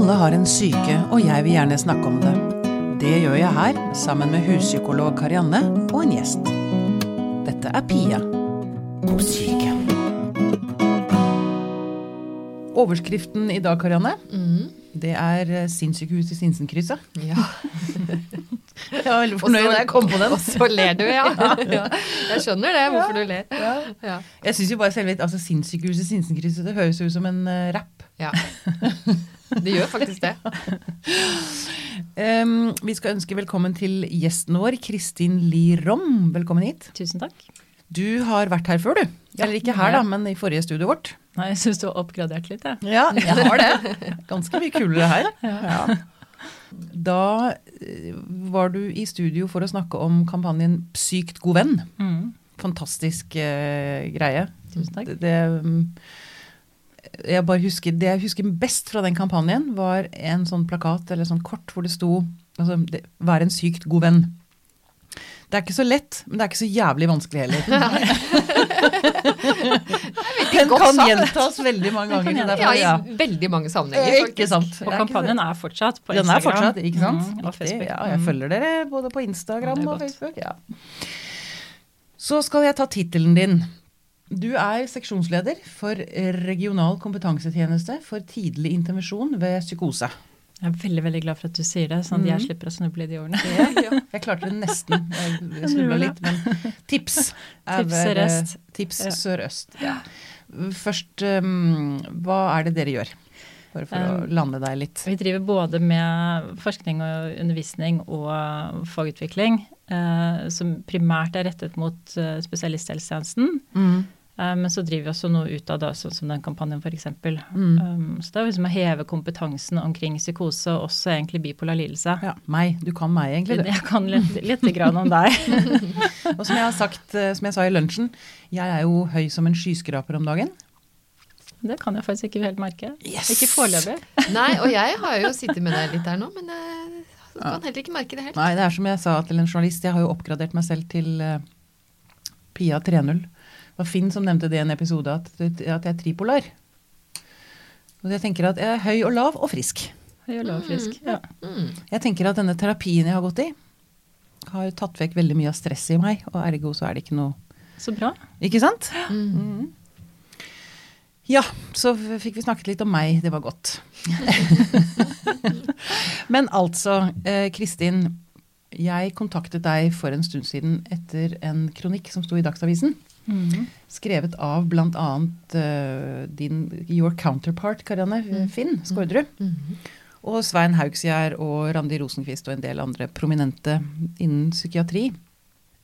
Alle har en syke, og jeg vil gjerne snakke om det. Det gjør jeg her, sammen med huspsykolog Karianne og en gjest. Dette er Pia om syke. Overskriften i dag, Karianne, det er eh, sinnssykehuset i Sinsenkrysset. Ja. Jeg var veldig fornøyd da jeg kom på den. Og så ler du, ja. ja. Jeg skjønner det, hvorfor du ler. Ja. Ja. Jeg syns jo bare selve altså, Sinnssykehuset i Sinsenkrysset det høres ut som en uh, rapp. ja. Det gjør faktisk det. Um, vi skal ønske velkommen til gjesten vår, Kristin Lirom. Velkommen hit. Tusen takk. Du har vært her før, du. Eller ikke her, da, men i forrige studioet vårt. Nei, jeg syns du har oppgradert litt, jeg. Ja, jeg har det. Ganske mye kulere her. Ja. Da eh, var du i studio for å snakke om kampanjen Sykt god venn. Mm. Fantastisk eh, greie. Tusen takk. Det, det, mm, jeg bare husker, det jeg husker best fra den kampanjen, var en sånn plakat eller sånn kort hvor det sto altså, det, 'Vær en sykt god venn'. Det er ikke så lett, men det er ikke så jævlig vanskelig heller. Den kan gjentas veldig mange ganger. derfor, Ja, ja. i veldig mange sammenhenger. Eh. Ikke sant. Og kampanjen er fortsatt på Instagram. Den er fortsatt, ikke sant? Mm, og Facebook. Ja, jeg Mm. følger dere både på Instagram og. Facebook. Ja. Så skal jeg ta tittelen din. Du er seksjonsleder for Regional kompetansetjeneste for tidlig intervensjon ved psykose. Jeg er veldig veldig glad for at du sier det, sånn at jeg Mhm. slipper å snuble i de ordene. Jeg klarte det nesten. Jeg snubla litt, men tips Tips eh, sørøst. Tips Ja. sørøst. Ja. Først, um, hva er det dere gjør? Bare for å Um, lande deg litt. Vi driver både med forskning og undervisning og fagutvikling, eh, som primært er rettet mot eh, spesialisthelsetjenesten. Mm. Eh, men så driver vi også noe ut av det, sånn som den kampanjen f.eks. Mm. Um, så det er liksom å heve kompetansen omkring psykose, og også egentlig bipolar lidelse. Ja, meg. Du kan meg, egentlig. du. Jeg kan litt, litt grann om deg. Og som jeg har sagt, eh, som jeg sa i lunsjen, jeg er jo høy som en skyskraper om dagen. Det kan jeg faktisk ikke helt merke. Yes! Ikke foreløpig. Nei, og jeg har jo sittet med deg litt der nå, men jeg kan heller ikke merke det helt. Nei, det er som jeg sa til en journalist, jeg har jo oppgradert meg selv til eh, Pia 3.0. Det var Finn som nevnte det i en episode, at, at jeg er tripolar. Og jeg tenker at jeg er høy og lav og frisk. Jeg lav og frisk. Ja. Mm. Jeg tenker at denne terapien jeg har gått i, har tatt vekk veldig mye av stresset i meg, og ergo så er det ikke noe Så bra. Ikke sant? Mm. Ja, så fikk vi snakket litt om meg. Det var godt. Men altså, eh, Kristin. Jeg kontaktet deg for en stund siden etter en kronikk som sto i Dagsavisen. Mhm. Skrevet av bl.a. Uh, din your counterpart, Karianne Finn Skårderud. Mm. Og Svein Haugsgjerd og Randi Rosenquist og en del andre prominente innen psykiatri.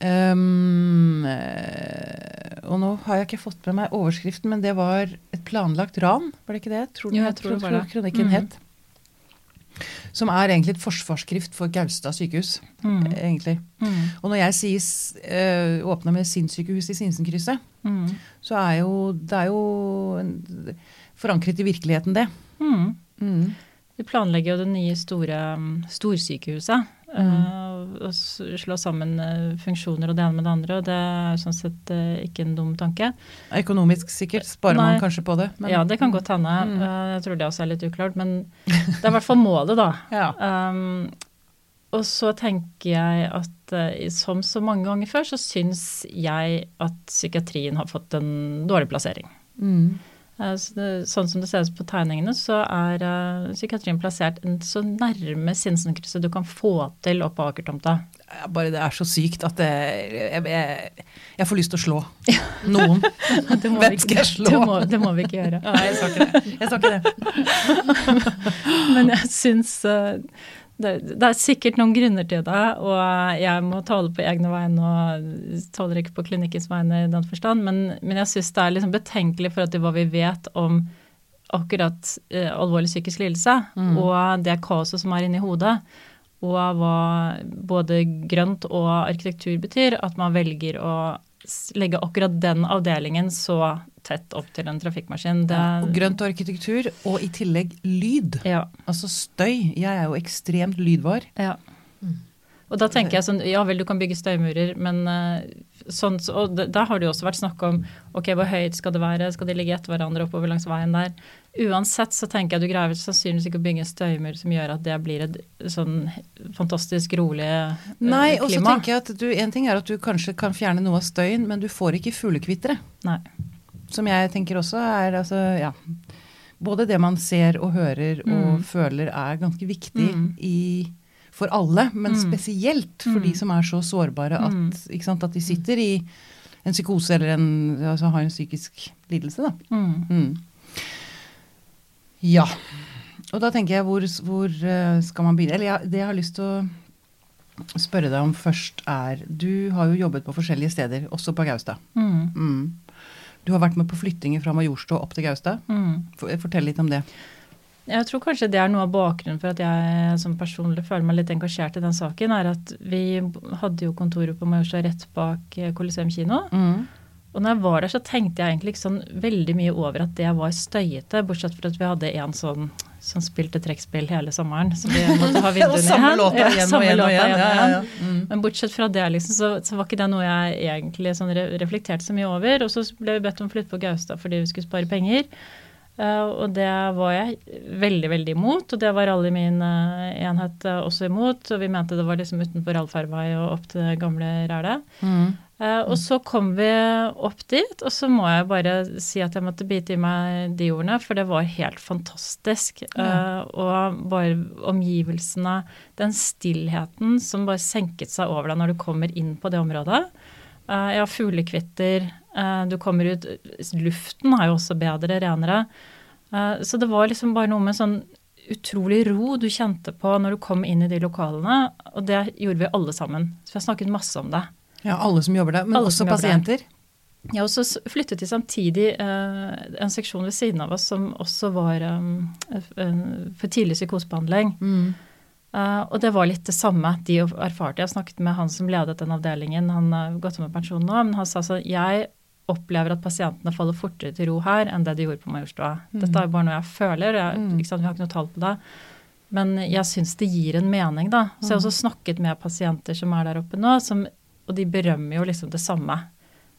Um, eh, og nå har jeg ikke fått med meg overskriften, men det var et planlagt ran, var det ikke det? Tror Jo, den jeg tror, tror det var det. kronikken Mhm. het. Som er egentlig et forsvarsskrift for Gaustad sykehus. Mm. egentlig. Mm. Og når jeg sier s- eh, åpna med sinnssykehus i Sinsenkrysset, mm. så er jo det er jo en, forankret i virkeligheten, det. Du Mm. Vi planlegger jo det nye store um, storsykehuset. Eh, og slå sammen eh, funksjoner og det ene med det andre. Og det er sånn sett eh, ikke en dum tanke. Økonomisk sikkert sparer man kanskje på det. men- ja, det kan godt hende. Mm. Jeg tror det også er litt uklart. Men det er i hvert fall målet, da. Ja. Um, og så tenker jeg at som så mange ganger før, så syns jeg at psykiatrien har fått en dårlig plassering. Mm. Så det, sånn som det ser ut på tegningene, så er eh, psykiatrien plassert så nærme Sinsenkrysset du kan få til oppe på Akertomta. Bare det er så sykt at det, jeg, jeg, jeg får lyst til å slå noen. Det Hvem skal ikke, jeg slå? det, må, det må vi ikke gjøre. Nei, jeg sa ikke det. Jeg sa ikke det. Men jeg syns eh, det, det er sikkert noen grunner til det, og jeg må tale på egne vegne og taler ikke på klinikkens vegne i den forstand, men, men jeg syns det er liksom betenkelig for at det hva vi vet om akkurat eh, alvorlig psykisk lidelse Mm. og det kaoset som er inni hodet, og hva både grønt og arkitektur betyr, at man velger å legge akkurat den avdelingen så tett opp til en trafikkmaskin. Det, Ja, og grønt og arkitektur, og i tillegg lyd. ja. Altså støy. Jeg er jo ekstremt lydvar. Ja. Mm. Og da tenker jeg sånn, ja vel du kan bygge støymurer, men eh, sånn, og da der har det jo også vært snakk om ok, hvor høyt skal det være, skal de ligge etter hverandre oppover langs veien der. Uansett så tenker jeg du greier sannsynligvis ikke å bygge en støymur som gjør at det blir et sånn fantastisk rolig klima. Nei, og så tenker jeg at du, en ting er at du kanskje kan fjerne noe av støyen, men du får ikke fuglekvitre. Nei. Som jeg tenker også er altså, ja. Både det man ser og hører og Mm. føler er ganske viktig Mm. i, for alle, men Mm. spesielt for Mm. de som er så sårbare at, Mm. ikke sant, at de sitter i en psykose eller en, altså har en psykisk lidelse. Da. Mm. Mm. Ja. Og da tenker jeg, hvor, hvor eh, skal man begynne? Eller ja, det jeg har lyst til å spørre deg om først er Du har jo jobbet på forskjellige steder, også på Gaustad. Mm. Mm. Du har vært med på flyttinger fra Majorstua opp til Gaustad. Mm. Fortell litt om det. Jeg tror kanskje det er noe av bakgrunnen for at jeg som personlig føler meg litt engasjert i den saken, er at vi hadde jo kontoret på Majorstua rett bak Coliseum Colosseum kino. Og når jeg var der, så tenkte jeg egentlig ikke sånn veldig mye over at det var støyete, bortsett fra at vi hadde en sånn som spilte trekkspill hele sommeren. Så vi måtte ha vinduene og samme igjen. låta Ja, igjen og samme igjen og igjen. Ja, ja, ja. Mm. Men bortsett fra det, liksom, så, så var ikke det noe jeg egentlig sånn reflekterte så mye over. Og så ble vi bedt om å flytte på Gaustad fordi vi skulle spare penger. Eh, og det var jeg veldig, veldig imot. Og det var alle i min eh, enhet eh, også imot. Og vi mente det var liksom utenfor allfarvei og opp til det gamle rælet. Mm. Uh, og så kom vi opp dit, og så må jeg bare si at jeg måtte bite i meg de ordene, for det var helt fantastisk. Uh, og bare omgivelsene, den stillheten som bare senket seg over deg når du kommer inn på det området. Eh, ja, fuglekvitter, eh, du kommer ut Luften er jo også bedre, renere. Eh, så det var liksom bare noe med sånn utrolig ro du kjente på når du kom inn i de lokalene, og det gjorde vi alle sammen. Så vi har snakket masse om det. Ja, alle som jobber der. Men Alle også pasienter. Ja, og så flyttet de samtidig en seksjon ved siden av oss som også var for tidlig psykosebehandling. Mm. Eh, og det var litt det samme de erfarte. Jeg snakket med han som ledet den avdelingen, han har gått av med pensjon nå, men han sa sånn Jeg opplever at pasientene faller fortere til ro her enn det de gjorde på Majorstua. Dette er jo bare noe jeg føler, jeg, Mm. vi har ikke noe tall på det. Men jeg syns det gir en mening, da. Så jeg har også snakket med pasienter som er der oppe nå, som, og de berømmer jo liksom det samme.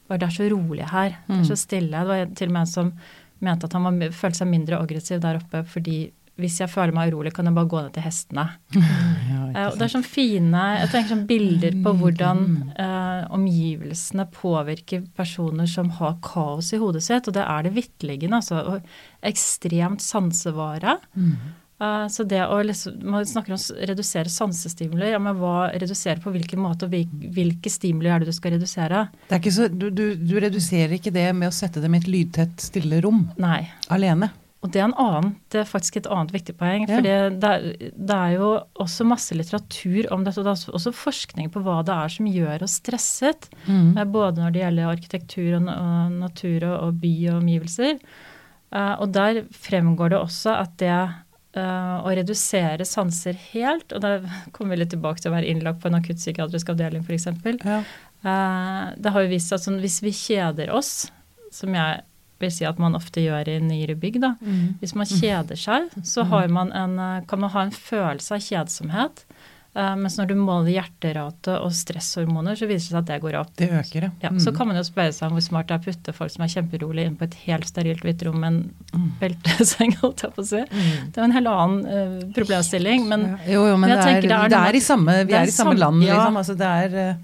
Bare det er så rolig her. Det Mm. er så stille. Det var til og med en som mente at han var, følte seg mindre aggressiv der oppe fordi hvis jeg føler meg urolig, kan jeg bare gå ned til hestene. Ja, Eh, det er sånn fine jeg tenker sånn bilder på hvordan eh, omgivelsene påvirker personer som har kaos i hodet sitt, og det er det vitterlig. Altså, ekstremt sansevare. Mm. Eh, så det å liksom, Man snakker om å redusere sansestimuler. Ja, men hva redusere på hvilken måte, og hvilke stimuli er det du skal redusere? Det er ikke så, du, du, du reduserer ikke det med å sette dem i et lydtett, stille rom Nei. alene. Og det er, en annen, det er faktisk et annet viktig poeng. Ja. For det, det er jo også masse litteratur om dette. Og det er også forskning på hva det er som gjør oss stresset. Mm. eh, Både når det gjelder arkitektur og, og natur og, og by og omgivelser. Uh, og der fremgår det også at det uh, å redusere sanser helt, og da kommer vi litt tilbake til å være innlagt på en akuttpsykiatrisk avdeling f.eks. Ja. Uh, det har jo vist seg at sånn, hvis vi kjeder oss, som jeg vil si at man ofte gjør i nyere bygg, da. Mm. Hvis man kjeder seg, så har man en, eh, kan man ha en følelse av kjedsomhet. Uh, mens når du måler hjerterate og stresshormoner, så viser det seg at det går opp. Det øker, ja. Ja, Så kan man jo spørre seg om hvor smart det er å putte folk som er kjemperolig inn på et helt sterilt hvitt rom med en Mm. belteseng, holdt jeg på å si. Det er en helt annen uh, problemstilling. Men, Ja. Jo, jo, men, men jeg det, er, det er det er i samme, vi er er i samme samme- land, ja. liksom. Altså, det er eh,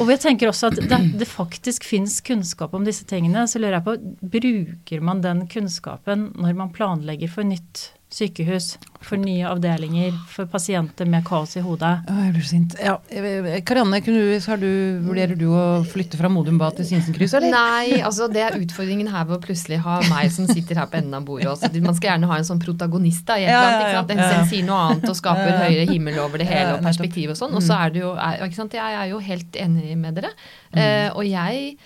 Og jeg tenker også at det, det faktisk fins kunnskap om disse tingene. Så lurer jeg på, bruker man den kunnskapen når man planlegger for nytt sykehus, for nye avdelinger, for pasienter med kaos i hodet? Jeg blir så sint. Ja. Karianne, kunne du, har du, vurderer du å flytte fra Modum Bad til Sinsenkryss, eller? Nei, altså det er utfordringen her ved å plutselig ha meg som sitter her på enden av bordet. Også. Man skal gjerne ha en sånn protagonist da, i et eller annet, ikke sant? ja. En som Ja. sier noe annet og skaper høyere himmel over det hele og perspektiv og sånn. Og så er det jo, ikke sant? Jeg er jo helt enig med dere. Eh, og jeg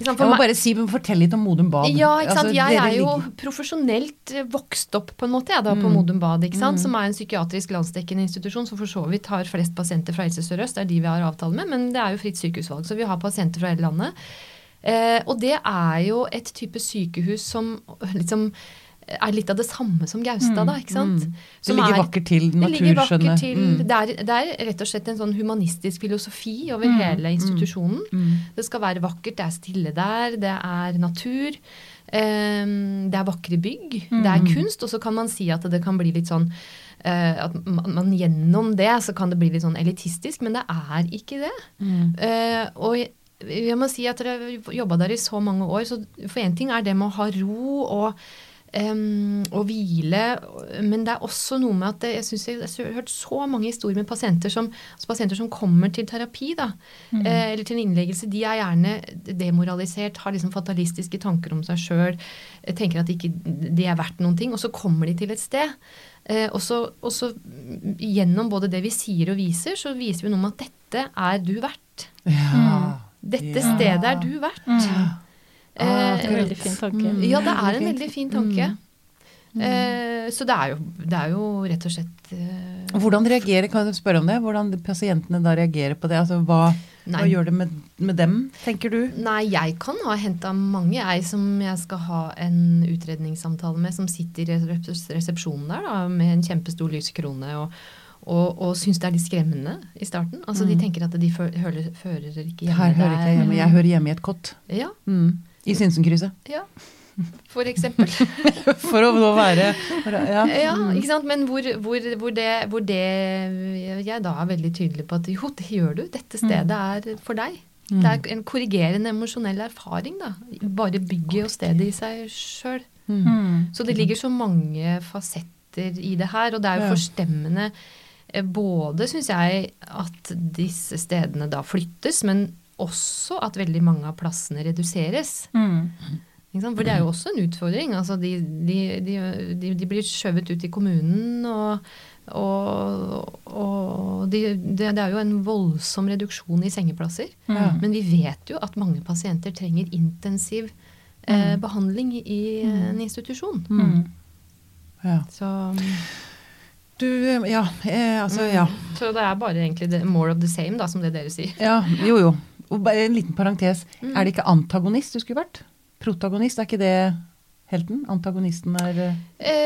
Jeg må bare si, fortell litt om Modum Bad. Ja, ikke sant. Altså, jeg er jo ligger- profesjonelt eh, vokst opp på en måte, jeg da, på Mm. Modum Bad, ikke sant. Mm. Som er en psykiatrisk landsdekkende institusjon som for så vidt har flest pasienter fra Helse Sør-Øst. Det er de vi har avtale med, men det er jo fritt sykehusvalg, så vi har pasienter fra hele landet. Eh, og det er jo et type sykehus som liksom er litt av det samme som Gaustad, da. ikke sant? Mm. Det Som ligger er- vakkert til, Det ligger naturskjønne. vakkert til. Mm. Det, er, det er rett og slett en sånn humanistisk filosofi over Mm. hele institusjonen. Mm. Det skal være vakkert, det er stille der, det er natur. Um, det er vakre bygg, det er Mm. kunst. Og så kan man si at det kan bli litt sånn Uh, At man, man gjennom det så kan det bli litt sånn elitistisk, men det er ikke det. Mm. Uh, og jeg, jeg må si at dere jobba der i så mange år, så for én ting er det med å ha ro og em, og hvile, men det er også noe med at det, jeg synes jeg, jeg har hørt så mange historier med pasienter som, altså pasienter som kommer til terapi, da, eh, eller til en innleggelse, de er gjerne demoralisert, har liksom fatalistiske tanker om seg sjøl, tenker at ikke de er verdt noen ting, og så kommer de til et sted. Eh, og, så, og så mm, gjennom både det vi sier og viser, så viser vi noe om at dette er du verdt. Ja. Dette Ja. stedet er du verdt. Mm. Ah, Eh, Det er en veldig fin tanke. Mm. ja, det er en Veldig fin tanke. Eh, så det er, jo, det er jo rett og slett eh, Hvordan reagerer, kan du spørre om det? Hvordan pasientene da reagerer på det? Altså, hva, hva gjør det med, med dem, tenker du? Nei, jeg kan ha henta mange, jeg, som jeg skal ha en utredningssamtale med, som sitter i resepsjonen der da, med en kjempestor lys krone og, og, og syns det er litt skremmende i starten. Altså De Mm. tenker at de føler, hører, ikke hjemme Her hører ikke jeg hjemme. Jeg hører hjemme i et kott. Ja, Mm. I Sinsenkrysset. ja. For eksempel. For å nå være Ja. Ja, Mm. ikke sant? Men hvor, hvor, hvor, det, hvor det jeg da er veldig tydelig på at jo, det gjør du. Dette stedet er for deg. Mm. Det er en korrigerende emosjonell erfaring, da. Bare bygget og stedet i seg sjøl. Mm. Mm. Så det ligger så mange fasetter i det her, og det er jo Ja. forstemmende eh, både, syns jeg, at disse stedene da flyttes, men også at veldig mange av plassene reduseres. Mm. Ikke sant? For det er jo også en utfordring. Altså de, de, de, de, blir skjøvet ut i kommunen, og, og, og de, det, det er jo en voldsom reduksjon i sengeplasser. Ja. Men vi vet jo at mange pasienter trenger intensiv eh, behandling i en institusjon. Mm. Ja. Så, Du, ja, eh, altså, ja. så det er bare egentlig more of the same, da, som det dere sier. ja. Jo, jo. Og bare en liten parentes. Mm. Er det ikke antagonist du skulle vært? Protagonist, er ikke det helten? Antagonisten er eh,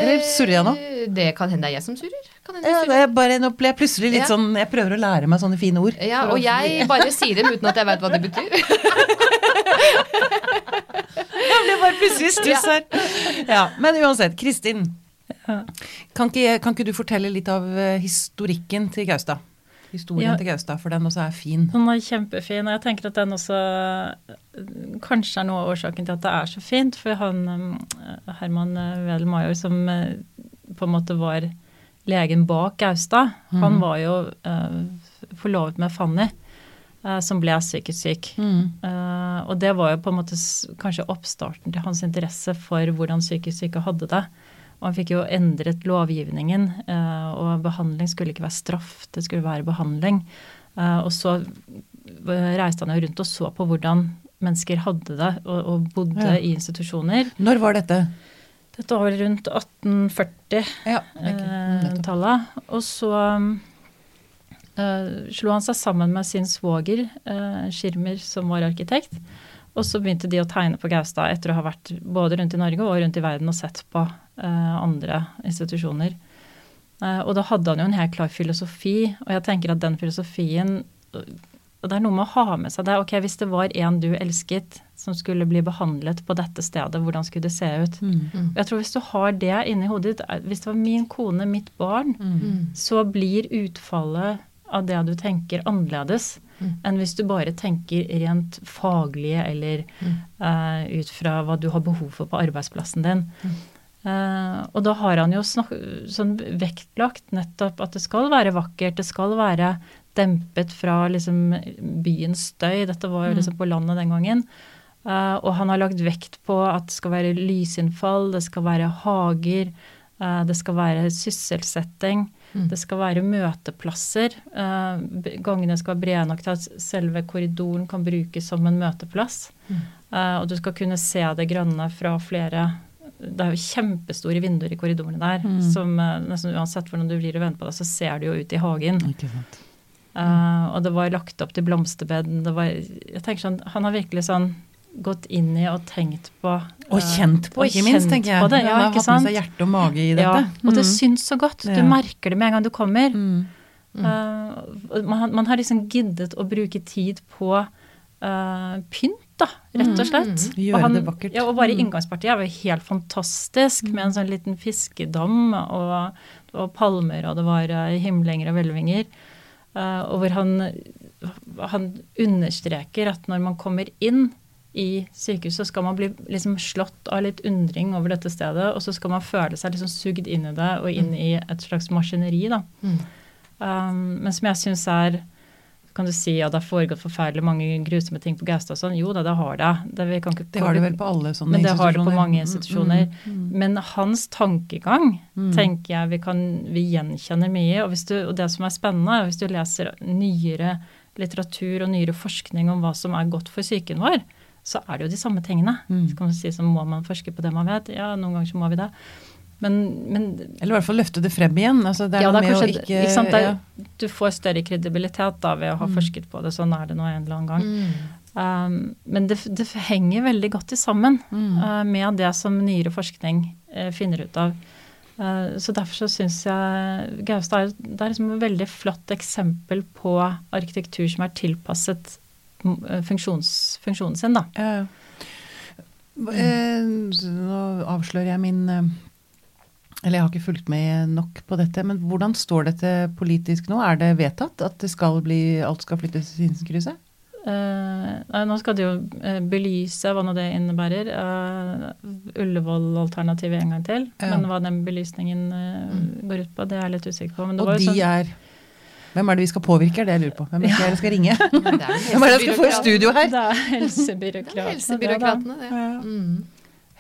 Eller surrer jeg nå? Eh, Det kan hende det er jeg som surrer. Kan hende ja, jeg det er bare, Nå ble jeg plutselig litt Ja. sånn Jeg prøver å lære meg sånne fine ord. Ja, og jeg bare sier dem uten at jeg vet hva det betyr. Jeg ble bare plutselig stuss her. Ja, men uansett, Kristin. Kan ikke, kan ikke du fortelle litt av eh, historikken til Gaustad? Historien Ja. til Gaustad, for den også er fin. Den er kjempefin, og jeg tenker at den også øh, kanskje er noe av årsaken til at det er så fint. For han øh, Herman øh, Wedel Major, som på en måte var legen bak Gaustad, han Mhm. var jo uh, forlovet med Fanny, som ble psykisk syk. Mm. Uh, og det var jo på en måte kanskje oppstarten til hans interesse for hvordan psykisk syke hadde det. Og han fikk jo endret lovgivningen, eh, og behandling skulle ikke være straff, det skulle være behandling. Eh, og så eh, reiste han jo rundt og så på hvordan mennesker hadde det, og, og bodde Ja. i institusjoner. Når var dette? Dette var vel rundt 1840 Ja. Og så uh, slo han seg sammen med sin svoger, uh, Schirmer, som var arkitekt. Og så begynte de å tegne på Gaustad etter å ha vært både rundt i Norge og rundt i verden og sett på eh, andre institusjoner. Eh, og da hadde han jo en helt klar filosofi, og jeg tenker at den filosofien og det er noe med å ha med seg det. Ok, Hvis det var en du elsket som skulle bli behandlet på dette stedet, hvordan skulle det se ut? Mm. Og jeg tror Hvis du har det inni hodet ditt, hvis det var min kone, mitt barn, Mm. så blir utfallet av det du tenker, annerledes Mm. enn hvis du bare tenker rent faglige eller Mm. uh, ut fra hva du har behov for på arbeidsplassen din. Eh, og da har han jo snak sånn vektlagt nettopp at det skal være vakkert, det skal være dempet fra liksom byens støy. Dette var jo liksom på landet den gangen. Uh, og han har lagt vekt på at det skal være lysinnfall, det skal være hager, uh, det skal være sysselsetting. Mm. Det skal være møteplasser. Eh, gangene skal være brede nok til at selve korridoren kan brukes som en møteplass. Mm. Eh, og du skal kunne se det grønne fra flere Det er jo kjempestore vinduer i korridorene der. Mm. som eh, nesten Uansett hvordan du vrir og vender på det, så ser du jo ut i hagen. Ikke sant. Uh, og det var lagt opp til blomsterbed. Det var, jeg tenker sånn, Han har virkelig sånn gått inn i og tenkt på Og eh, kjent på, og ikke minst, tenker jeg. det, ja, har sant? hatt med seg hjerte og mage i dette. Ja, og det Mm. syns så godt. Du Ja. merker det med en gang du kommer. Mm. Mm. Uh, man, man har liksom giddet å bruke tid på uh, pynt, da, rett og slett. Mm. Gjøre og han- det vakkert. Ja, og bare Mm. inngangspartiet er jo helt fantastisk, med en sånn liten fiskedam og, og palmer, og det var uh, himlinger og hvelvinger. Og hvor han, han understreker at når man kommer inn i sykehuset, skal man bli liksom slått av litt undring over dette stedet, og så skal man føle seg liksom sugd inn i det og inn i et slags maskineri. da. Mm. Um, men som jeg syns er Kan du si at det har foregått forferdelig mange grusomme ting på Gaustad og sånn? Jo da, det har det. Det, vi kan ikke, Det har det vel på alle sånne Men det har det på mange Mm, institusjoner. mm, mm. Men hans tankegang Mm. tenker jeg vi, kan, vi gjenkjenner mye. Og, hvis du, og det som er spennende, er hvis du leser nyere litteratur og nyere forskning om hva som er godt for psyken vår, så er det jo de samme tingene. Mm. Så kan man si så må man forske på det man vet. Ja, noen ganger så må vi det. Men, men Eller i hvert fall løfte det frem igjen. Altså, det er ja, det er med å kanskje, ikke, ikke sant, det ja. Du får større kredibilitet da ved å ha Mm. forsket på det. Sånn er det nå en eller annen gang. Mm. Um, men det, det henger veldig godt sammen Mm. uh, med det som nyere forskning uh, finner ut av. Uh, så derfor så syns jeg Gaustad er, det er liksom et veldig flott eksempel på arkitektur som er tilpasset funksjons, funksjonen sin, da. Ja, ja. Eh, Nå avslører jeg min eh, Eller jeg har ikke fulgt med nok på dette, men hvordan står dette politisk nå? Er det vedtatt at det skal bli, alt skal flyttes til Sinsenkrysset? Eh, nå skal de jo uh, belyse hva nå det innebærer. Uh, Ullevål-alternativet en gang til. Ja. Men hva den belysningen uh, går ut på, det er jeg litt usikker på. Men det Og de sånn, er Hvem er det vi skal påvirke, er det jeg lurer på. Hvem er det jeg skal ringe? Ja, er Hvem er det jeg skal få i studio her? Det er Det er helsebyråkratene. helsebyråkratene, det. Ja. Mm.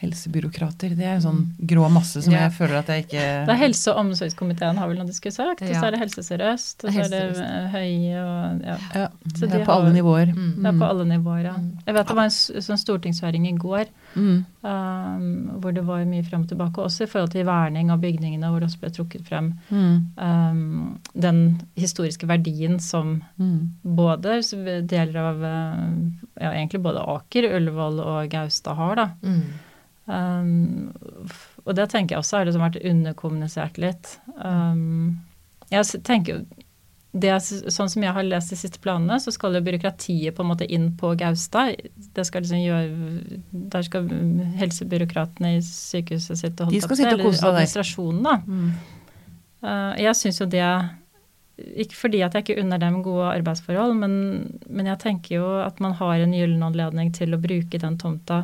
Helsebyråkrater. Det er en sånn grå masse som Ja. jeg føler at jeg ikke Det er helse- og omsorgskomiteen har vel noe de skulle sagt. Og så er det Helse Sør-Øst, og så er det eh, Høie og ja. ja, Så det er på har- alle nivåer. Mm. Det er på alle nivåer, ja. Mm. Jeg vet det var en sånn stortingshøring i går Mm. um, hvor det var mye frem og tilbake, også i forhold til verning av bygningene, hvor det også ble trukket frem Mm. um, den historiske verdien som Mm. både deler av eh, ja, egentlig både Aker, Ullevål og Gaustad har, da. Um, og det tenker jeg også har liksom vært underkommunisert litt. Um, jeg tenker det, Sånn som jeg har lest de siste planene, så skal jo byråkratiet på en måte inn på Gaustad. Det skal liksom gjøre, Der skal helsebyråkratene i sykehuset sitte og holde på sitte eller. Administrasjonen, da. Mm. Uh, jeg syns jo det Ikke fordi at jeg ikke unner dem gode arbeidsforhold, men, men jeg tenker jo at man har en gyllen anledning til å bruke den tomta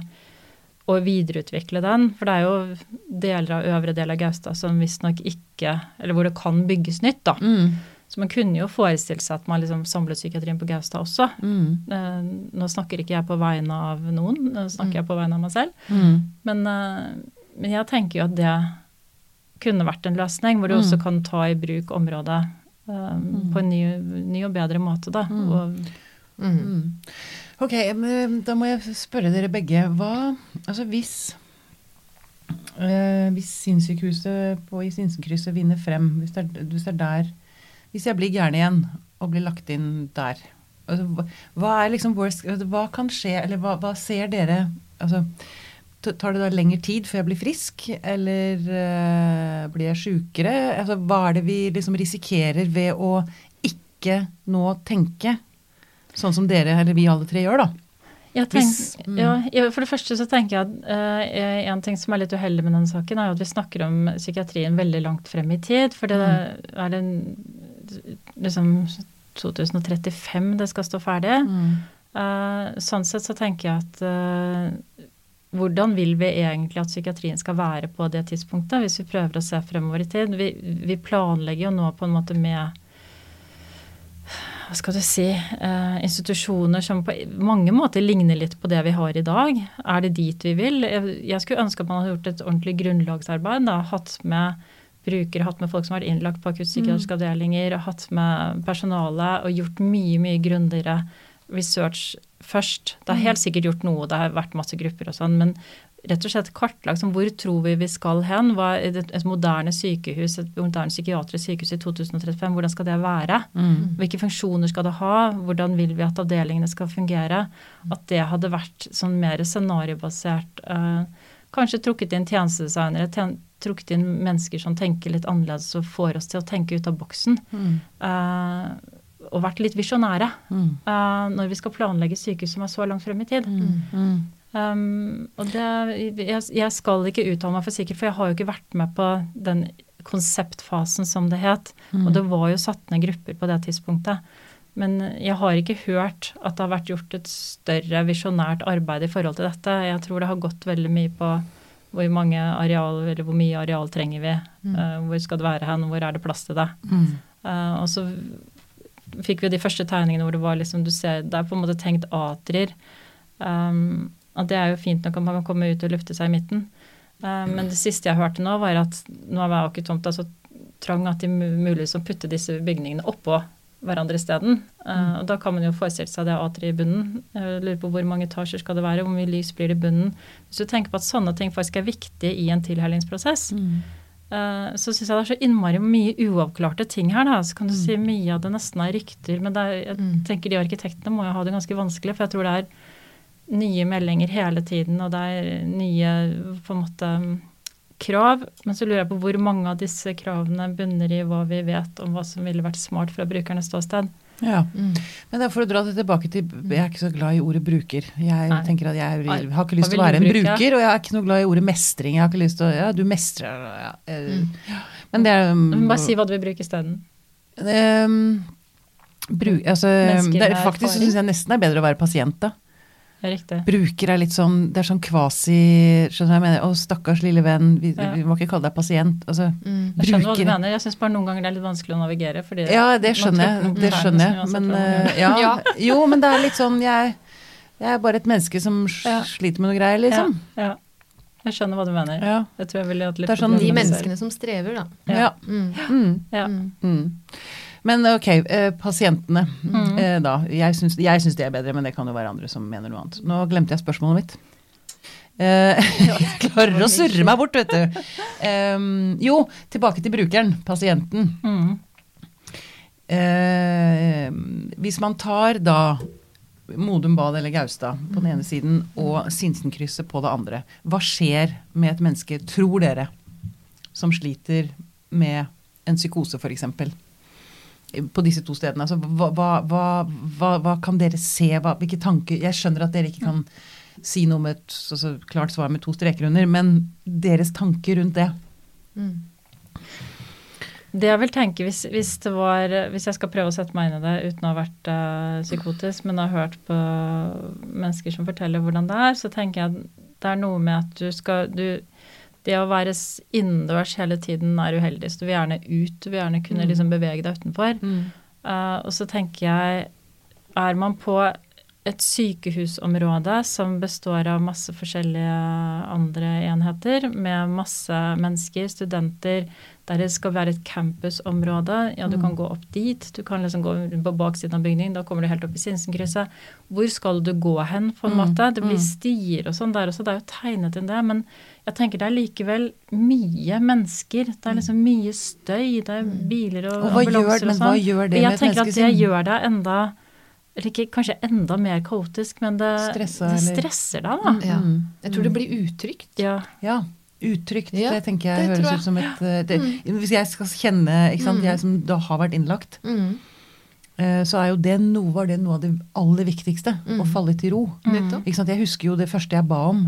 og videreutvikle den. For det er jo deler av øvre del av Gaustad som visstnok ikke Eller hvor det kan bygges nytt, da. Mm. Så man kunne jo forestilt seg at man liksom samlet psykiatrien på Gaustad også. Mm. Eh, nå snakker ikke jeg på vegne av noen, nå snakker jeg på vegne av meg selv. Mm. Men, eh, men jeg tenker jo at det kunne vært en løsning, hvor du Mm. også kan ta i bruk området eh, på en ny, ny og bedre måte. Da. Mm. Og, Mm. Mm. Ok, men da må jeg spørre dere begge. Hva Altså hvis eh, Hvis sinnssykehuset på Sinsenkrysset vinner frem, hvis det, er, hvis det er der Hvis jeg blir gæren igjen og blir lagt inn der, altså, hva er liksom worst altså, Hva kan skje, eller hva, hva ser dere Altså Tar det da lengre tid før jeg blir frisk, eller uh, blir jeg sjukere? Altså, hva er det vi liksom risikerer ved å ikke nå tenke sånn som dere, eller vi alle tre gjør, da? jeg tenk, Hvis- mm. ja, for det første så tenker jeg at uh, en ting som er litt uheldig med denne saken, er at vi snakker om psykiatrien veldig langt frem i tid. For det Mm. er en, liksom 2035 det skal stå ferdig. Eh, sånn sett så tenker jeg at uh, hvordan vil vi egentlig at psykiatrien skal være på det tidspunktet, hvis vi prøver å se fremover i tid? Vi, vi planlegger jo nå på en måte med hva skal du si, eh, institusjoner som på mange måter ligner litt på det vi har i dag. Er det dit vi vil? Jeg, skulle ønske at man hadde gjort et ordentlig grunnlagsarbeid. Da, hatt med brukere, hatt med folk som har vært innlagt på akuttpsykiatriske avdelinger, hatt med personale og gjort mye, mye grundigere research først. Det er helt sikkert gjort noe, det har vært masse grupper og sånn, men rett og slett kartlagt som hvor tror vi vi skal hen. Hva et, et moderne sykehus, et moderne psykiatrisk sykehus i 2035, hvordan skal det være? Mm. Hvilke funksjoner skal det ha? Hvordan vil vi at avdelingene skal fungere? At det hadde vært sånn mer scenariobasert. Eh, kanskje trukket inn tjenestedesignere, tjen trukket inn mennesker som tenker litt annerledes og får oss til å tenke ut av boksen. Mm. Eh, og vært litt visjonære Mm. eh, når vi skal planlegge sykehus som er så langt frem i tid. Mm. Um, og det, jeg, jeg skal ikke uttale meg for sikkert, for jeg har jo ikke vært med på den konseptfasen, som det het. Mm. Og det var jo satt ned grupper på det tidspunktet. Men jeg har ikke hørt at det har vært gjort et større visjonært arbeid i forhold til dette. Jeg tror det har gått veldig mye på hvor mange areal, eller hvor mye areal trenger vi, Mm. Uh, hvor skal det være hen, hvor er det plass til det. Mm. Uh, og så fikk vi de første tegningene hvor det var liksom, du ser, det er på en måte tenkt atrier. Um, og det er jo fint nok at man kan komme ut og lufte seg i midten. Eh, men det siste jeg hørte nå, var at nå er Akertomta så trang at de mulig å putte disse bygningene oppå hverandre isteden. Uh, og da kan man jo forestille seg det atriet i bunnen. Jeg lurer på hvor mange etasjer skal det være, hvor mye lys blir det i bunnen. Hvis du tenker på at sånne ting faktisk er viktige i en tilhellingsprosess, Mm. Eh, så syns jeg det er så innmari mye uavklarte ting her. Da. Så kan du Mm. si mye av det nesten er rykter, men er, jeg Mm. tenker de arkitektene må jo ha det ganske vanskelig, for jeg tror det er nye meldinger hele tiden, og det er nye på en måte krav. Men så lurer jeg på hvor mange av disse kravene bunner i hva vi vet om hva som ville vært smart fra brukernes ståsted. Ja. Mm. Men for å dra det tilbake til Jeg er ikke så glad i ordet bruker. Jeg Nei. tenker at jeg har ikke lyst til å være en bruker, og jeg er ikke noe glad i ordet mestring. Jeg har ikke lyst til å Ja, du mestrer ja, Mm. Men det er um, Men Bare si hva du vil bruke isteden. um, bru- altså, det er, Faktisk syns jeg nesten det er bedre å være pasient, da. Det er riktig. Bruker er litt sånn Det er sånn kvasi Skjønner du hva jeg mener? Å, stakkars lille venn, vi, Ja. vi må ikke kalle deg pasient. Altså, Mm. Jeg skjønner hva du mener. Jeg syns bare noen ganger det er litt vanskelig å navigere. Fordi Ja, det skjønner jeg. Det skjønner jeg. Men uh, ja, Ja. Jo, men det er litt sånn Jeg, jeg er bare et menneske som Ja. sliter med noe greier, liksom. Ja, ja. Jeg skjønner hva du mener. Ja. Jeg tror jeg ville hatt litt Det er sånn- De menneskene som strever, da. Ja. ja. Mm. Mm. Men ok, eh, pasientene Mm. eh, da. Jeg syns, jeg syns det er bedre, men det kan jo være andre som mener noe annet. Nå glemte jeg spørsmålet mitt. Eh, jeg klarer å surre meg bort, vet du. Em, jo, tilbake til brukeren, pasienten. Mm. Eh, hvis man tar da Modum Bad eller Gaustad på den ene siden og Sinsenkrysset på det andre, hva skjer med et menneske, tror dere, som sliter med en psykose f.eks.? På disse to stedene. Altså, hva, hva, hva, hva, kan dere se? Hvilke tanker Jeg skjønner at dere ikke kan si noe med et så, så klart svar med to streker under, men deres tanker rundt det? Mm. Det jeg vil tenke hvis, hvis det var Hvis jeg skal prøve å sette meg inn i det uten å ha vært uh, psykotisk, men har hørt på mennesker som forteller hvordan det er, så tenker jeg at det er noe med at du skal du, Det å være innendørs hele tiden er uheldig. Så du vil gjerne ut, du vil gjerne kunne Mm. liksom bevege deg utenfor. Eh, og så tenker jeg Er man på et sykehusområde som består av masse forskjellige andre enheter, med masse mennesker, studenter, der det skal være et campusområde. Ja, du kan Mm. gå opp dit, du kan liksom gå på baksiden av bygningen, da kommer du helt opp i Sinsenkrysset. Hvor skal du gå hen, på en Mm, måte? Det blir mm. stier og sånn der også, det er jo tegnet inn det. Men jeg tenker det er likevel mye mennesker. Det er liksom mye støy, det er biler og, Og ambulanser gjør, sånn. men og hva sånn. gjør det med jeg et tenker at det sin? gjør deg enda eller ikke kanskje enda mer kaotisk, men det, Stressa, det stresser deg, da. Ja. Mm. Jeg tror det blir utrygt. Ja. Ja. Utrygt. Ja, det tenker jeg det høres jeg. ut som et eh, det, Hvis jeg skal kjenne ikke sant, Mm. Jeg som da har vært innlagt, Mm. eh, så er jo det noe, var det noe av det aller viktigste. Mm. Å falle til ro. Mm. Ikke sant? Jeg husker jo det første jeg ba om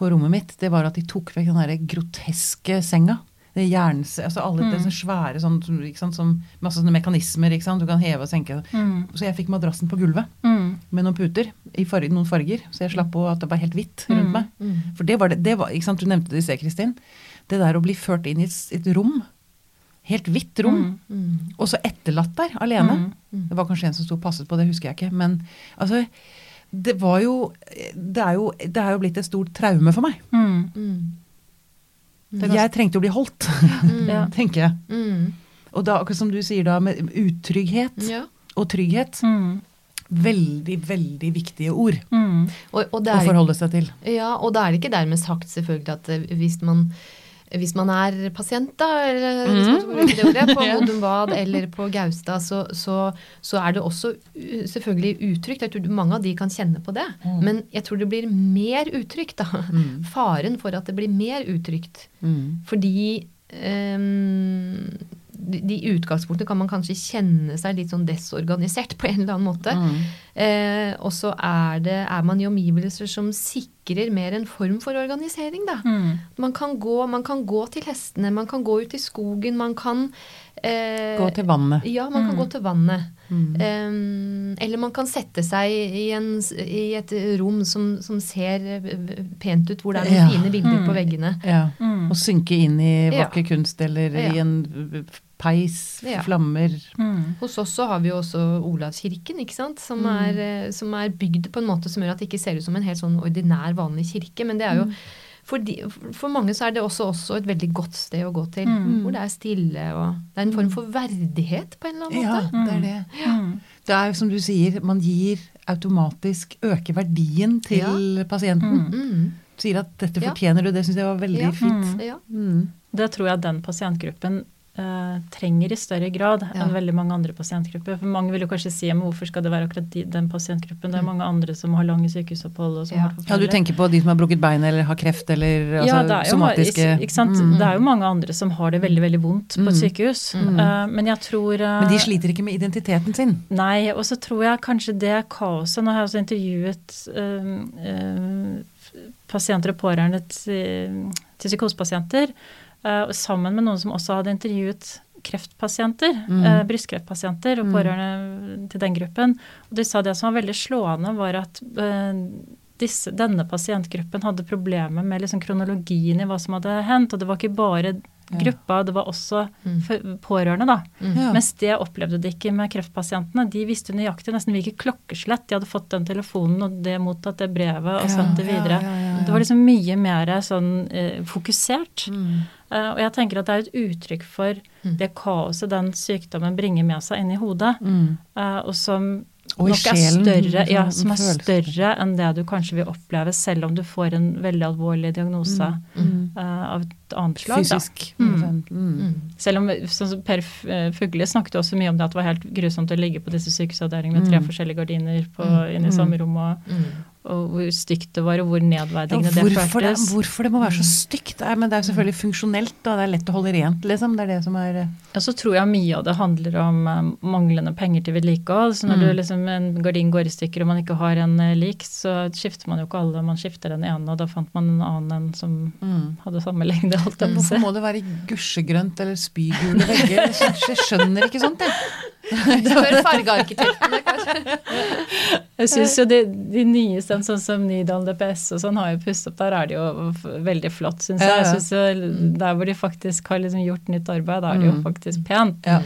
på rommet mitt, det var at de tok vekk den der groteske senga. Det jerns, altså alle Mm. det svære sånn, sant, som masse sånne mekanismer. Ikke sant? Du kan heve og senke. Mm. Så jeg fikk madrassen på gulvet Mm. med noen puter i farge, noen farger. Så jeg slapp på at det var helt hvitt rundt Mm. meg. Mm. For det var det, det var, Du nevnte det i sted, Kristin. Det der å bli ført inn i et, et rom, helt hvitt rom, Mm. Og så etterlatt der alene. Det var kanskje en som sto og passet på, det husker jeg ikke. Men altså, det var jo Det er jo, det er jo blitt et stort traume for meg. Mm. Mm. Jeg trengte å bli holdt, Mm. Ja. tenker jeg. Mm. Og da, akkurat som du sier da, med utrygghet Ja. og trygghet. Mm. veldig, veldig viktige ord Mm. Og, og det å er, forholde seg til. ja, og da er det ikke dermed sagt selvfølgelig at eh, hvis man hvis man er pasient, da, eller hvis man det ordet, på Ja. Modum Bad eller på Gaustad, så, så, så er det også selvfølgelig utrygt. Jeg tror mange av de kan kjenne på det. Men jeg tror det blir mer utrygt, da. Faren for at det blir mer utrygt. Mm. Fordi um, de, utgangspunktene i utgangspunktet kan man kanskje kjenne seg litt sånn desorganisert på en eller annen måte. Mm. Eh, og så er, er man i omgivelser som sikrer mer en form for organisering, da. Mm. Man kan, gå, man kan gå til hestene, man kan gå ut i skogen, man kan eh, Gå til vannet. Ja, man kan Mm. gå til vannet. Mm. Em, eller man kan sette seg i, en, i et rom som, som ser eh, pent ut, hvor det er noen Ja. fine bilder på Mm. veggene. Ja. Mm. Å synke inn i Ja. kunst eller i en peis, Ja. flammer Mm. Hos oss så har vi jo også Olavskirken, ikke sant? Som, Mm. er, eh, som er bygd på en måte som gjør at det ikke ser ut som en helt sånn ordinær, vanlig kirke. Men det er jo Mm. for, de, for mange så er det også, også et veldig godt sted å gå til. Mm. Hvor det er stille og Det er en form for verdighet på en eller annen Ja, måte. det er det. Ja. Det er som du sier, man gir automatisk øker verdien til pasienten. Mm. Sier at 'dette Ja. fortjener du'. Det syns jeg var veldig Ja. fint. Ja. Mm. Det tror jeg den pasientgruppen eh, trenger i større grad Ja. enn veldig mange andre pasientgrupper. For Mange vil jo kanskje si men hvorfor skal det være akkurat de, den pasientgruppen? Det er mange andre som har lange sykehusopphold. og som Ja. har Ja, du tenker på de som har brukket bein eller har kreft eller altså, ja, det er jo, somatiske ikke, sant? Mm. det er jo mange andre som har det veldig veldig vondt på Mm. et sykehus. Mm. Uh, men jeg tror uh, Men de sliter ikke med identiteten sin. Nei, og så tror jeg kanskje det kaoset Nå har jeg også intervjuet pasienter og pårørende til, til psykosepasienter, og sammen med noen som også hadde intervjuet kreftpasienter, Mm. eh, brystkreftpasienter og Mm. pårørende til den gruppen. Og de sa det som var veldig slående, var at eh, disse, denne pasientgruppen hadde problemer med liksom kronologien i hva som hadde hendt. Og det var ikke bare Ja. gruppa, det var også Mm. for- pårørende, da. Mm. Ja. Mens det opplevde de ikke med kreftpasientene. De visste nøyaktig nesten hvilket klokkeslett de hadde fått den telefonen og det mottatt det brevet og sendt det videre. ja, ja, ja. Det var liksom mye mer sånn eh, fokusert. Mm. Eh, og jeg tenker at det er et uttrykk for Mm. det kaoset den sykdommen bringer med seg inn i hodet, Mm. uh, og som Og nok er større, ja, sånn som er større enn det du kanskje vil oppleve selv om du får en veldig alvorlig diagnose Mm. eh, av et annet slag. Fysisk. Mm. Mm. Mm. Selv om sånn Per Fugle snakket også mye om det at det var helt grusomt å ligge på disse sykehusavdelingene med tre Mm. forskjellige gardiner på, Mm. inne i samme rom, og, Mm. Og hvor stygt det var, og hvor Ja, nedverdigende det hvorfor, det, føltes. hvorfor det må være så stygt? Nei, men det er jo selvfølgelig funksjonelt. og Det er lett å holde rent, liksom. Det er det som er Ja, så tror jeg mye av det handler om eh, manglende penger til vedlikehold. Så når Mm. du liksom, en gardin går i stykker og man ikke har en eh, lik, så skifter man jo ikke alle. Man skifter den ene, og da fant man en annen en som mm. hadde samme lengde. Holdt jeg på å Hvorfor må det være gusjegrønt eller spygule vegger? Jeg skjønner ikke sånt, jeg. Spør fargearkitektene, kanskje. Jeg syns jo de, de nyeste, sånn som Nydalen DPS og sånn, har jo pusset opp. Der er det jo veldig flott, syns jeg. Jeg synes jo, der hvor de faktisk har liksom gjort nytt arbeid, da er det jo Mm. faktisk pent. Ja.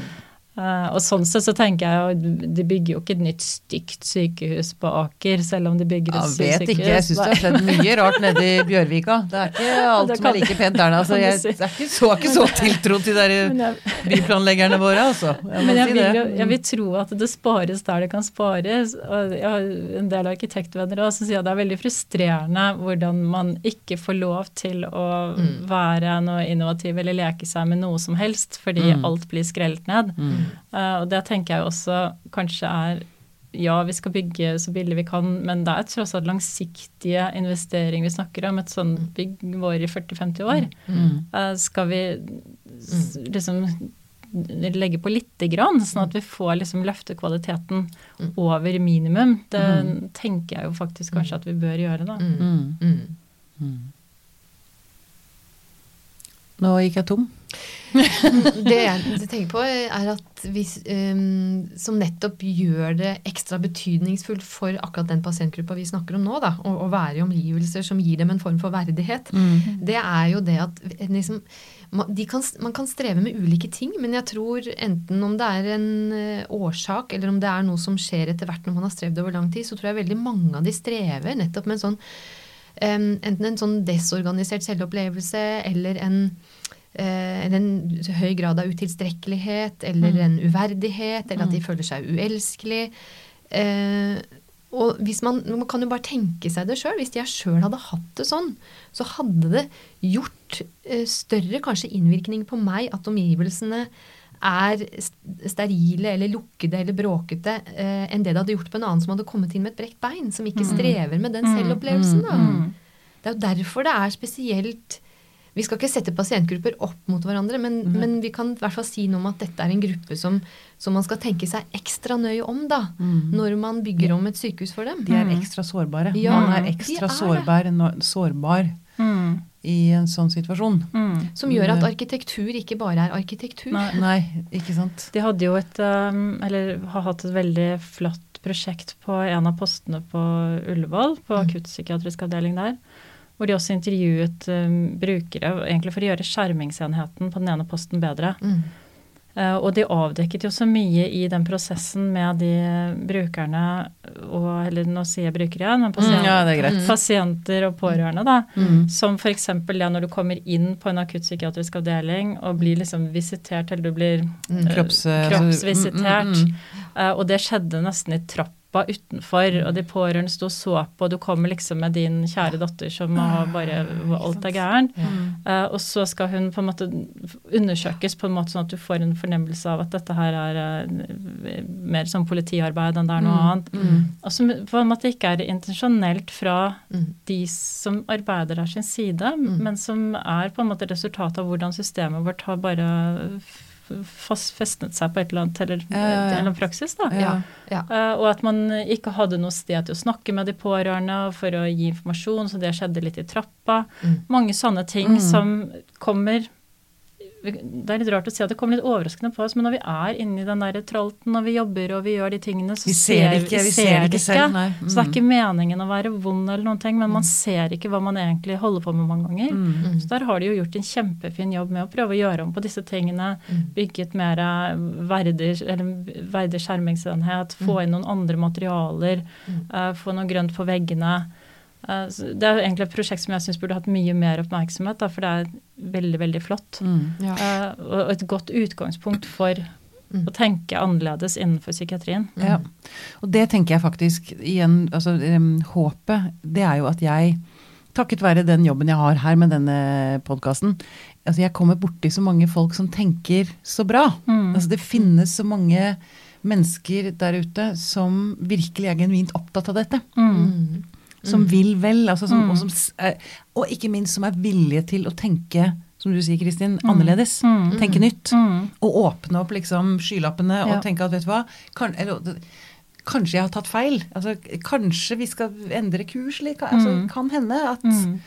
Eh, og sånn sett så tenker jeg jo, de bygger jo ikke et nytt stygt sykehus på Aker, selv om de bygger et Ja, Jeg vet ikke. Jeg syns det har skjedd mye rart nede i Bjørvika. Det er ikke alt kan, som er like pent der. Altså, jeg det er ikke så, har ikke så tiltro til de jeg, byplanleggerne våre, altså. Jeg men jeg si vil, jo, jeg vil tro at det spares der det kan spares. Og jeg har en del arkitektvenner også som sier at det er veldig frustrerende hvordan man ikke får lov til å Mm. være noe innovativ eller leke seg med noe som helst, fordi Mm. alt blir skrelt ned. Mm. Eh, og det tenker jeg også kanskje er ja, vi skal bygge så billig vi kan, men det er tross alt langsiktige investeringer vi snakker om. Et sånt bygg vår i 40-50 år. Mm. Eh, skal vi s- liksom legge på lite grann, sånn at vi får liksom løfte kvaliteten Mm. over minimum? Det Mm. tenker jeg jo faktisk kanskje at vi bør gjøre, da. Mm. Mm. Mm. Mm. Nå gikk jeg tom. Det jeg tenker på, er at hvis, um, som nettopp gjør det ekstra betydningsfullt for akkurat den pasientgruppa vi snakker om nå, da, å, å være i omgivelser som gir dem en form for verdighet, Mm. det er jo det at liksom, man, de kan, man kan streve med ulike ting, men jeg tror enten om det er en eh, årsak, eller om det er noe som skjer etter hvert når man har strevd over lang tid, så tror jeg veldig mange av de strever nettopp med en sånn um, enten en sånn desorganisert selvopplevelse eller en en høy grad av utilstrekkelighet eller Mm. en uverdighet, eller at de Mm. føler seg uelskelig. Eh, og hvis man, man kan jo bare tenke seg det sjøl. Hvis jeg sjøl hadde hatt det sånn, så hadde det gjort eh, større kanskje innvirkning på meg at omgivelsene er sterile eller lukkede eller bråkete eh, enn det det hadde gjort på en annen som hadde kommet inn med et brekt bein, som ikke strever med den selvopplevelsen. da. Det er jo derfor det er spesielt Vi skal ikke sette pasientgrupper opp mot hverandre, men, men vi kan i hvert fall si noe om at dette er en gruppe som, som man skal tenke seg ekstra nøye om da, når man bygger om et sykehus for dem. De er ekstra sårbare. Ja, Man er ekstra er sårbar, sårbar Mm. i en sånn situasjon. Mm. Som gjør at arkitektur ikke bare er arkitektur. Nei. Nei, ikke sant. De hadde jo et um, Eller har hatt et veldig flott prosjekt på en av postene på Ullevål, på akuttpsykiatrisk avdeling der. Hvor de også intervjuet um, brukere egentlig for å gjøre skjermingsenheten på den ene posten bedre. Mm. Uh, og de avdekket jo så mye i den prosessen med de brukerne og Eller nå sier jeg brukere igjen, men pasient, Mm, ja, er pasienter og pårørende, da. Mm. Som f.eks. det når du kommer inn på en akuttpsykiatrisk avdeling og blir liksom visitert, eller du blir Mm. eh, Kropps- uh, kroppsvisitert. mm, mm, Eh, og det skjedde nesten i trappa utenfor, og de pårørende sto og så på, og du kommer liksom med din kjære datter som har bare Alt er gærent. Eh, og så skal hun på en måte undersøkes på en måte sånn at du får en fornemmelse av at dette her er eh, mer som politiarbeid enn det er noe annet. Og som på en måte ikke er intensjonelt fra Mm. de som arbeider der sin side, men som er på en måte resultatet av hvordan systemet vårt har bare festnet seg på et eller annet, eller, Ja, ja, ja. en eller annen praksis. da. Eh, og at man ikke hadde noe sted til å snakke med de pårørende for å gi informasjon, så det skjedde litt i trappa. Mm. Mange sånne ting Mm. som kommer Det er litt rart å si at det kommer litt overraskende på oss, men når vi er inni den der tralten, og vi jobber og vi gjør de tingene, så Vi ser det ikke, vi ser det ikke selv, nei. Så det er Mm. ikke meningen å være vond eller noen ting, men man ser ikke hva man egentlig holder på med mange ganger. Mm. Så der har de jo gjort en kjempefin jobb med å prøve å gjøre om på disse tingene. Bygget mer eh, verdig, eller verdig skjermingsenhet, få inn noen andre materialer, uh, få noe grønt på veggene. Eh, det er egentlig et prosjekt som jeg syns burde hatt mye mer oppmerksomhet, da, for det er veldig, veldig flott. Mm. Ja. Eh, og et godt utgangspunkt for å tenke annerledes innenfor psykiatrien. Ja. Og det tenker jeg faktisk igjen altså Håpet, det er jo at jeg, takket være den jobben jeg har her med denne podkasten, altså jeg kommer borti så mange folk som tenker så bra. Mm. Altså det finnes så mange mennesker der ute som virkelig er genuint opptatt av dette. Mm. Som vil vel, altså som, Mm. og, som, er- og ikke minst som er villige til å tenke, som du sier Kristin, annerledes. Mm. Tenke nytt. Mm. Og åpne opp liksom skylappene Ja. og tenke at vet du hva, kan, eller, kanskje jeg har tatt feil. Altså, kanskje vi skal endre kurs. Altså, Mm. Kan hende at Mm.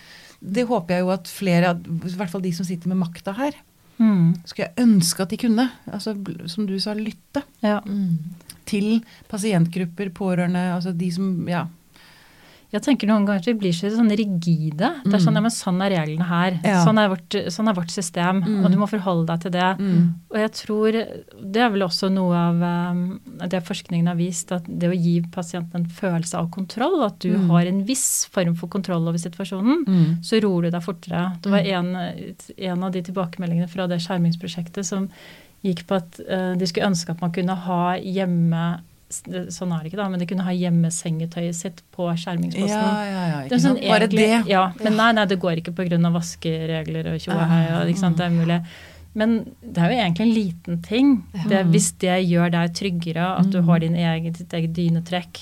Det håper jeg jo at flere, i hvert fall de som sitter med makta her, Mm. skulle jeg ønske at de kunne. Altså, som du sa, lytte Ja. Mm. til pasientgrupper, pårørende, altså de som Ja. Jeg tenker noen ganger at vi blir så sånn rigide. Det er sånn, ja, men sånn er reglene her. Ja. Sånn, er vårt, sånn er vårt system, Mm. og du må forholde deg til det. Mm. Og jeg tror det er vel også noe av um, det forskningen har vist, at det å gi pasienten en følelse av kontroll, at du Mm. har en viss form for kontroll over situasjonen, Mm. så roer du deg fortere. Det var en, en av de tilbakemeldingene fra det skjermingsprosjektet som gikk på at uh, de skulle ønske at man kunne ha hjemme Sånn er det ikke, da, men de kunne ha hjemmesengetøyet sitt på skjermingsposten. Ja, ja, ja. Ikke det sånn sant? Bare egentlig- det. Ja, men nei, nei, det går ikke pga. vaskeregler og tjo og hei. og ikke Det er mulig. Men det er jo egentlig en liten ting. Det, hvis det gjør deg tryggere, at du har din egen, ditt eget dynetrekk,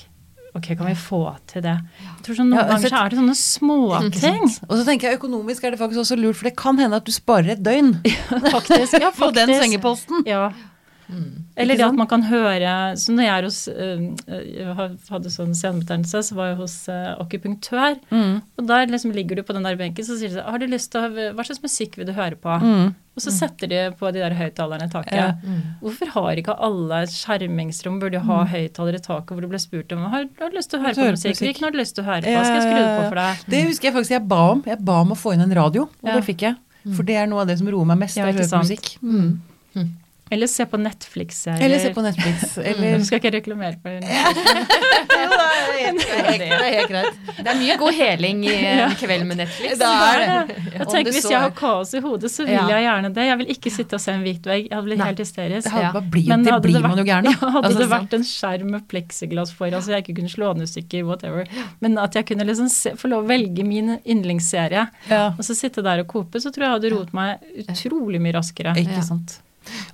ok, kan vi få til det? Jeg tror sånn Noen Ja, ganger altså- så er det sånne småting. Og så tenker jeg økonomisk er det faktisk også lurt, for det kan hende at du sparer et døgn Faktisk. Ja, på den sengeposten. Ja. Eller det at man kan høre Så når jeg er hos øh, Jeg hadde sånn senebetennelse, så var jeg hos øh, akupunktør. Mm. Og der liksom ligger du på den der benken, så sier de Har du lyst til å Hva slags musikk vil du høre på? Mm. Og så setter de på de der høyttalerne i taket. Ja. Hvorfor har ikke alle skjermingsrom burde ha høyttalere i taket hvor du ble spurt om har, har du lyst til å høre på musikk? Hvilken har du lyst til å høre på? Skal jeg skru det på for deg? Det husker jeg faktisk jeg ba om. Jeg ba om å få inn en radio, og Ja. det fikk jeg. For det er noe av det som roer meg mest. Ja, er å høre på musikk. Mm. Eller se på Netflix. Eller se på Netflix. Eller Du skal ikke reklamere for det. Jo, det er helt- det er helt greit. Det er mye god heling i en kveld med Netflix. Da er det. Jeg tenker Hvis jeg har kaos i hodet, så vil jeg gjerne det. Jeg vil ikke sitte og se en hvit vegg. Jeg hadde blitt helt hysterisk. Det, hadde, blir, Men det hadde blir det man jo vært- gæren av. hadde Altså, det vært en skjerm med pleksiglass foran, så jeg ikke kunne slå den i stykker, whatever. Men at jeg kunne liksom se, få lov å velge min yndlingsserie, og så sitte der og kope, så tror jeg jeg hadde roet meg utrolig mye raskere. Ikke sant.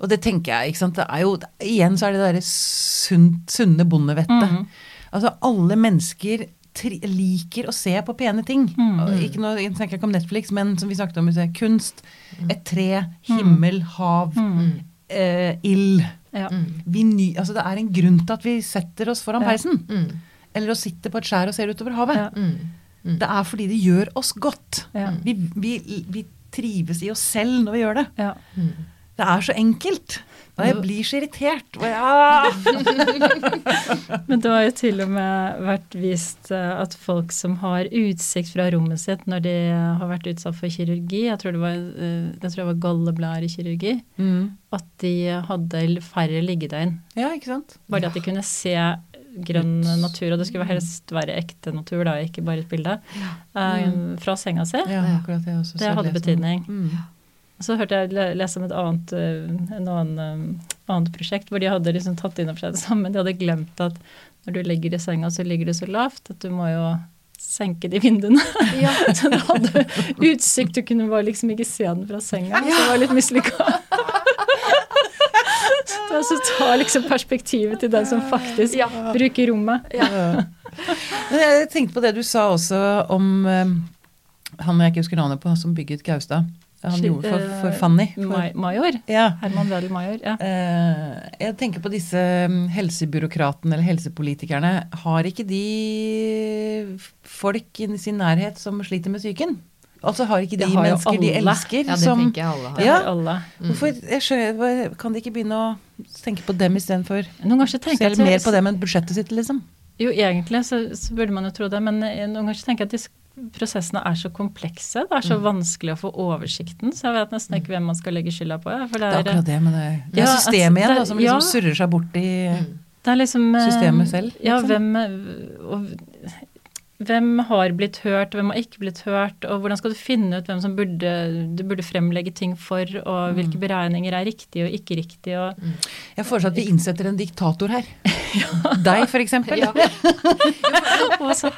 Og det tenker jeg, ikke sant. Det er jo, igjen så er det derre sunne bondevettet. Mhm. Altså alle mennesker tri liker å se på pene ting. Mm. Ikke noe, jeg tenker ikke om Netflix, men som vi snakket om, kunst, et tre, himmel, hav, Mm. eh, ild. Ja. Mm. Vi ny, altså det er en grunn til at vi setter oss foran Ja. peisen. Mm. Eller å sitte på et skjær og ser utover havet. Ja. Mm. Mm. Det er fordi det gjør oss godt. Ja. Vi, vi, vi trives i oss selv når vi gjør det. Ja. Mm. Det er så enkelt. Og jeg blir så irritert. Og ah! Men det har jo til og med vært vist eh, at folk som har utsikt fra rommet sitt når de har vært utsatt for kirurgi, jeg tror det var, eh, tror det var galleblærekirurgi, mm. at de hadde færre liggedøgn. Ja, ikke sant? Bare det at de kunne se grønn natur, og det skulle helst være ekte natur, da, ikke bare et bilde, eh, fra senga si. Ja, det. Det hadde betydning. Mm. Så hørte jeg lese om et annet, eh, en annen, eh, annet prosjekt hvor de hadde liksom tatt inn over seg det samme. De hadde glemt at når du ligger i senga, så ligger du så lavt at du må jo senke de vinduene. Ja. Så du hadde utsikt, du kunne bare liksom ikke se den fra senga. Så det var litt mislykka. Så så ta liksom perspektivet til den som faktisk Ja. bruker rommet. Ja. Jeg tenkte på det du sa også om eh, han jeg ikke husker navnet på, som bygget Gaustad. Han gjorde for, for eh, Fanny. For, Major. ja. Herman Wedel Major. Ja. Eh, jeg tenker på disse mm, helsebyråkratene eller helsepolitikerne. Har ikke de folk i sin nærhet som sliter med psyken? Altså har ikke de har mennesker de elsker ja, det som tenker jeg alle har. Ja. alle. alle. Hvorfor, jeg skjønner, Kan de ikke begynne å tenke på dem istedenfor Noen ganger tenker jeg at mer på dem enn budsjettet sitt, liksom? Jo, egentlig så, så burde man jo tro det, men eh, noen ganger tenker jeg at disse prosessene er så komplekse. Det er så Mm. vanskelig å få oversikten, så jeg vet nesten ikke hvem man skal legge skylda på. ja, For Det det er er, akkurat det, men det, det er Ja, systemet altså, igjen da, som liksom ja. surrer seg bort i Mm. det er liksom eh, Systemet selv, Ja, liksom. hvem eh, og, hvem har blitt hørt, og hvem har ikke blitt hørt, og hvordan skal du finne ut hvem som burde, du burde fremlegge ting for, og hvilke Mm. beregninger er riktige og ikke riktige, og Jeg foreslår at vi innsetter en diktator her. Deg, for eksempel. Ja.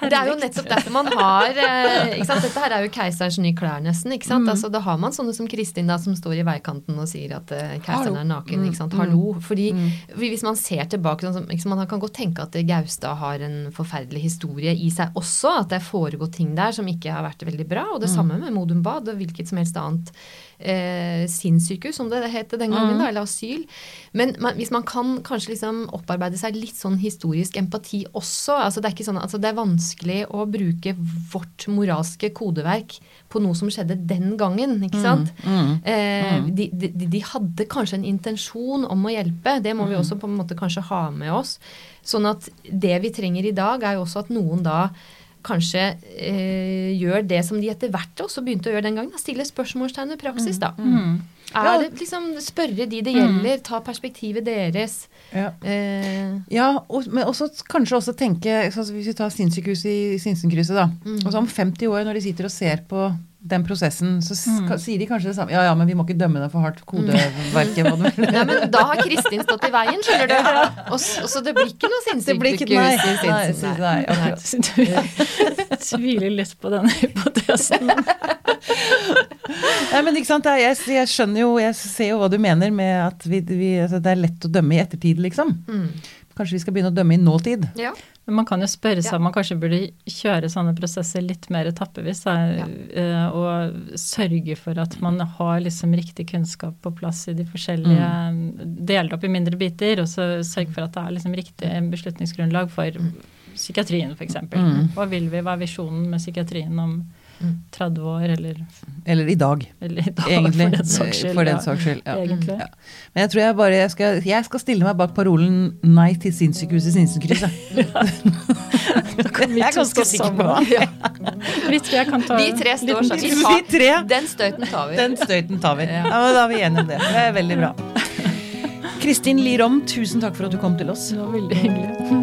Det er jo nettopp derfor man har eh, ikke sant? Dette her er jo keiserens nye klær, nesten. ikke sant? Mm. Altså, da har man sånne som Kristin da, som står i veikanten og sier at eh, keiseren er naken. ikke sant? Mm. Hallo. Fordi Mm. Hvis man ser tilbake, sånn ikke sant, Man kan godt tenke at Gaustad har en forferdelig historie i seg også. At det er foregått ting der som ikke har vært veldig bra. Og det Mm. samme med Modum Bad og hvilket som helst annet eh, sinnssykehus, som det het den gangen, Mm. da, eller asyl. Men man, hvis man kan kanskje liksom opparbeide seg litt sånn historisk empati også altså det, er ikke sånn, altså det er vanskelig å bruke vårt moralske kodeverk på noe som skjedde den gangen, ikke sant? Mm. Eh, Mm. de, de, de hadde kanskje en intensjon om å hjelpe. Det må vi også på en måte kanskje ha med oss. Sånn at det vi trenger i dag, er jo også at noen da kanskje eh, gjør det som de etter hvert også begynte å gjøre den gangen. Stille spørsmålstegn ved praksis, da. Mm. Ja. Er det liksom Spørre de det Mm. gjelder, ta perspektivet deres. Ja. Eh, Ja, og, men også kanskje også tenke sånn Hvis vi tar sinnssykehuset i Sinsenkrysset, da. Mm. Og så om 50 år, når de sitter og ser på den prosessen, så Mm. sier de kanskje det samme. Ja ja, men vi må ikke dømme deg for hardt kodeverket. Mm. nei, men da har Kristin stått i veien, skjønner du. Og, og så det blir ikke noe ikke Nei, i nei, Sinsen. Så tviler litt på den hypotesen. Nei, men ikke sant, jeg, jeg skjønner jo, jeg ser jo hva du mener med at vi, vi, altså, det er lett å dømme i ettertid, liksom. Mm. Kanskje vi skal begynne å dømme i nåtid. Ja. Men man kan jo spørre seg Ja. om man kanskje burde kjøre sånne prosesser litt mer etappevis. Ja. eh, Og sørge for at man har liksom riktig kunnskap på plass i de forskjellige Delt opp i mindre biter, og så sørge for at det er liksom riktig beslutningsgrunnlag for psykiatrien f.eks. Mm. Hva vil vi, hva er visjonen med psykiatrien om Mm. 30 år, eller, Eller i dag, eller i dag, egentlig. for den saks skyld. Den ja. saks skyld, ja. Ja. Men jeg tror jeg bare jeg skal, jeg skal stille meg bak parolen 'Nei til sinnssykehuset Sinsenkrysset'. Ja. Jeg er ganske sikker på det. Vi tre kan ta Vi tre står sånn. Vi tre. den støyten tar vi. Den støyten tar vi. Ja. Ja, men Da er vi enige om det. Det er veldig bra. Kristin Lirom, tusen takk for at du kom til oss. Det var veldig hyggelig.